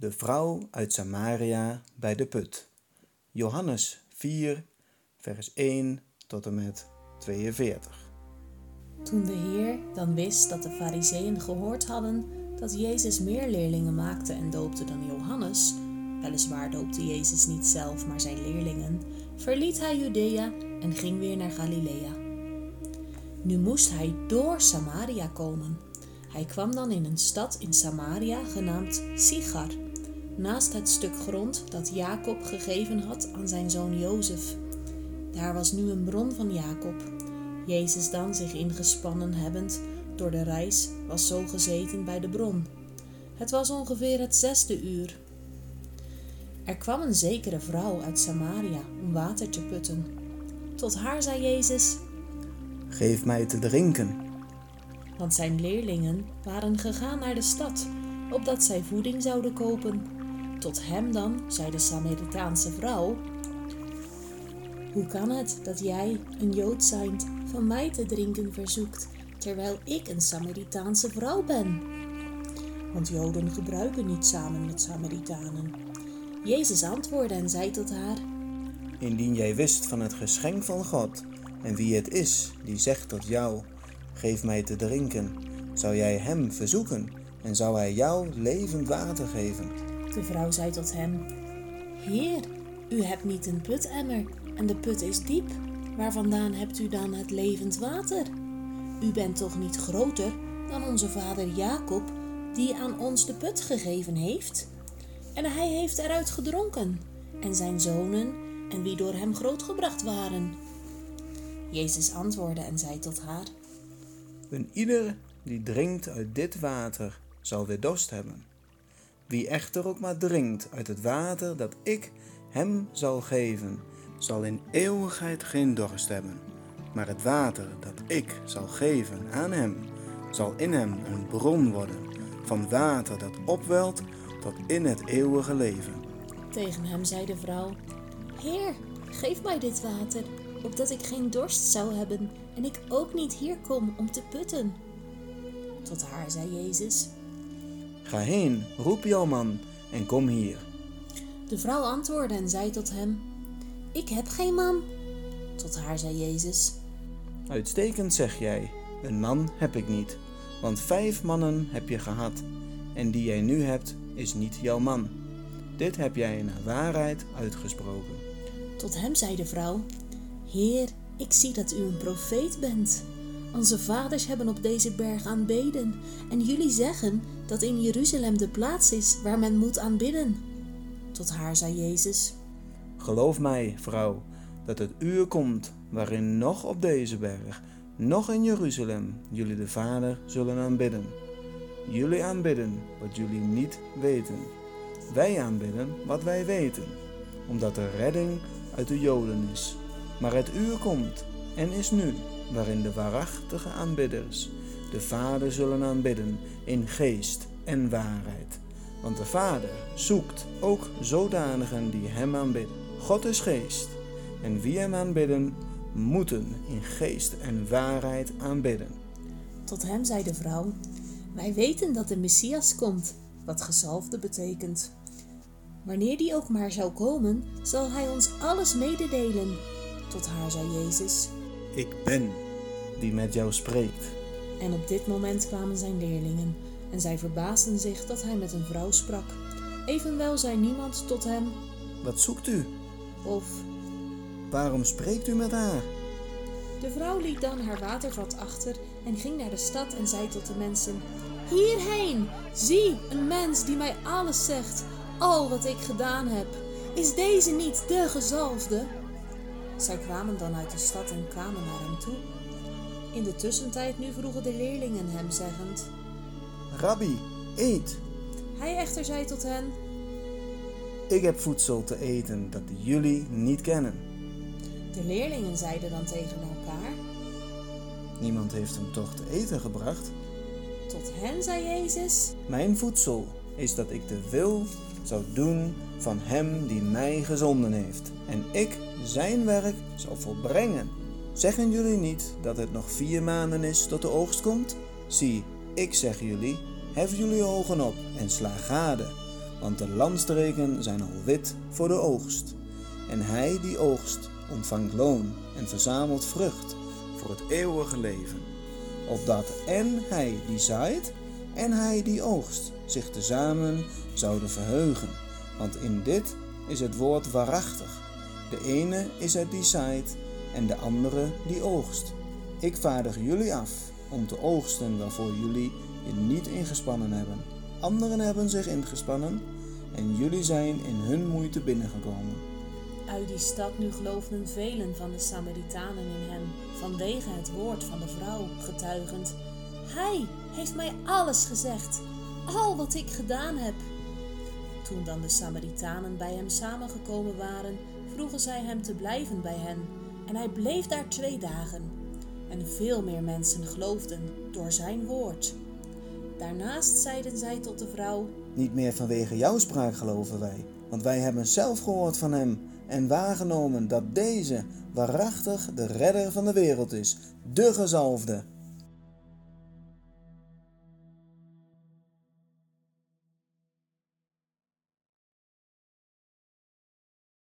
De vrouw uit Samaria bij de put. Johannes 4, vers 1 tot en met 42. Toen de Heer dan wist dat de Fariseeën gehoord hadden dat Jezus meer leerlingen maakte en doopte dan Johannes, weliswaar doopte Jezus niet zelf, maar zijn leerlingen, verliet hij Judea en ging weer naar Galilea. Nu moest hij door Samaria komen. Hij kwam dan in een stad in Samaria genaamd Sigar, naast het stuk grond dat Jacob gegeven had aan zijn zoon Jozef. Daar was nu een bron van Jacob. Jezus dan, zich ingespannen hebbend door de reis, was zo gezeten bij de bron. Het was ongeveer het zesde uur. Er kwam een zekere vrouw uit Samaria om water te putten. Tot haar zei Jezus: Geef mij te drinken. Want zijn leerlingen waren gegaan naar de stad, opdat zij voeding zouden kopen. Tot hem dan zei de Samaritaanse vrouw: Hoe kan het dat jij, een Jood zijnd, van mij te drinken verzoekt, terwijl ik een Samaritaanse vrouw ben? Want Joden gebruiken niet samen met Samaritanen. Jezus antwoordde en zei tot haar: Indien jij wist van het geschenk van God en wie het is die zegt tot jou: Geef mij te drinken, zou jij hem verzoeken en zou hij jou levend water geven. De vrouw zei tot hem: Heer, u hebt niet een putemmer en de put is diep. Waar vandaan hebt u dan het levend water? U bent toch niet groter dan onze vader Jacob, die aan ons de put gegeven heeft? En hij heeft eruit gedronken, en zijn zonen, en wie door hem grootgebracht waren. Jezus antwoordde en zei tot haar: Een ieder die drinkt uit dit water zal weer dorst hebben. Wie echter ook maar drinkt uit het water dat ik hem zal geven, zal in eeuwigheid geen dorst hebben. Maar het water dat ik zal geven aan hem, zal in hem een bron worden van water dat opwelt tot in het eeuwige leven. Tegen hem zei de vrouw: Heer, geef mij dit water, opdat ik geen dorst zou hebben en ik ook niet hier kom om te putten. Tot haar zei Jezus: Ga heen, roep jouw man en kom hier. De vrouw antwoordde en zei tot hem: Ik heb geen man. Tot haar zei Jezus: Uitstekend zeg jij, een man heb ik niet, want vijf mannen heb je gehad, en die jij nu hebt is niet jouw man. Dit heb jij naar waarheid uitgesproken. Tot hem zei de vrouw: Heer, ik zie dat u een profeet bent. Onze vaders hebben op deze berg aanbeden, en jullie zeggen dat in Jeruzalem de plaats is waar men moet aanbidden. Tot haar zei Jezus: Geloof mij, vrouw, dat het uur komt waarin nog op deze berg, nog in Jeruzalem, jullie de Vader zullen aanbidden. Jullie aanbidden wat jullie niet weten. Wij aanbidden wat wij weten, omdat de redding uit de Joden is. Maar het uur komt en is nu, waarin de waarachtige aanbidders de Vader zullen aanbidden in geest en waarheid. Want de Vader zoekt ook zodanigen die Hem aanbidden. God is geest, en wie Hem aanbidden, moeten in geest en waarheid aanbidden. Tot hem zei de vrouw: Wij weten dat de Messias komt, wat gezalfde betekent. Wanneer die ook maar zou komen, zal hij ons alles mededelen. Tot haar zei Jezus: Ik ben die met jou spreekt. En op dit moment kwamen zijn leerlingen, en zij verbaasden zich dat hij met een vrouw sprak. Evenwel zei niemand tot hem, Wat zoekt u? of Waarom spreekt u met haar? De vrouw liet dan haar watervat achter en ging naar de stad en zei tot de mensen: Hierheen! Zie, een mens die mij alles zegt, al wat ik gedaan heb. Is deze niet de gezalfde? Zij kwamen dan uit de stad en kwamen naar hem toe. In de tussentijd nu vroegen de leerlingen hem, zeggend: Rabbi, eet. Hij echter zei tot hen: Ik heb voedsel te eten dat jullie niet kennen. De leerlingen zeiden dan tegen elkaar: Niemand heeft hem toch te eten gebracht? Tot hen zei Jezus: Mijn voedsel is dat ik de wil zou doen van hem die mij gezonden heeft. En ik zijn werk zal volbrengen. Zeggen jullie niet dat het nog vier maanden is tot de oogst komt? Zie, ik zeg jullie, hef jullie ogen op en sla gade, want de landstreken zijn al wit voor de oogst. En hij die oogst ontvangt loon en verzamelt vrucht voor het eeuwige leven. Opdat en hij die zaait en hij die oogst zich tezamen zouden verheugen. Want in dit is het woord waarachtig. De ene is het die zaait en de andere die oogst. Ik vaardig jullie af om te oogsten waarvoor jullie je niet ingespannen hebben. Anderen hebben zich ingespannen en jullie zijn in hun moeite binnengekomen. Uit die stad nu geloofden velen van de Samaritanen in hem, vanwege het woord van de vrouw, getuigend: Hij heeft mij alles gezegd, al wat ik gedaan heb. Toen dan de Samaritanen bij hem samengekomen waren, vroegen zij hem te blijven bij hen. En hij bleef daar twee dagen. En veel meer mensen geloofden door zijn woord. Daarnaast zeiden zij tot de vrouw: Niet meer vanwege jouw spraak geloven wij, want wij hebben zelf gehoord van hem en waargenomen dat deze waarachtig de redder van de wereld is, de gezalfde.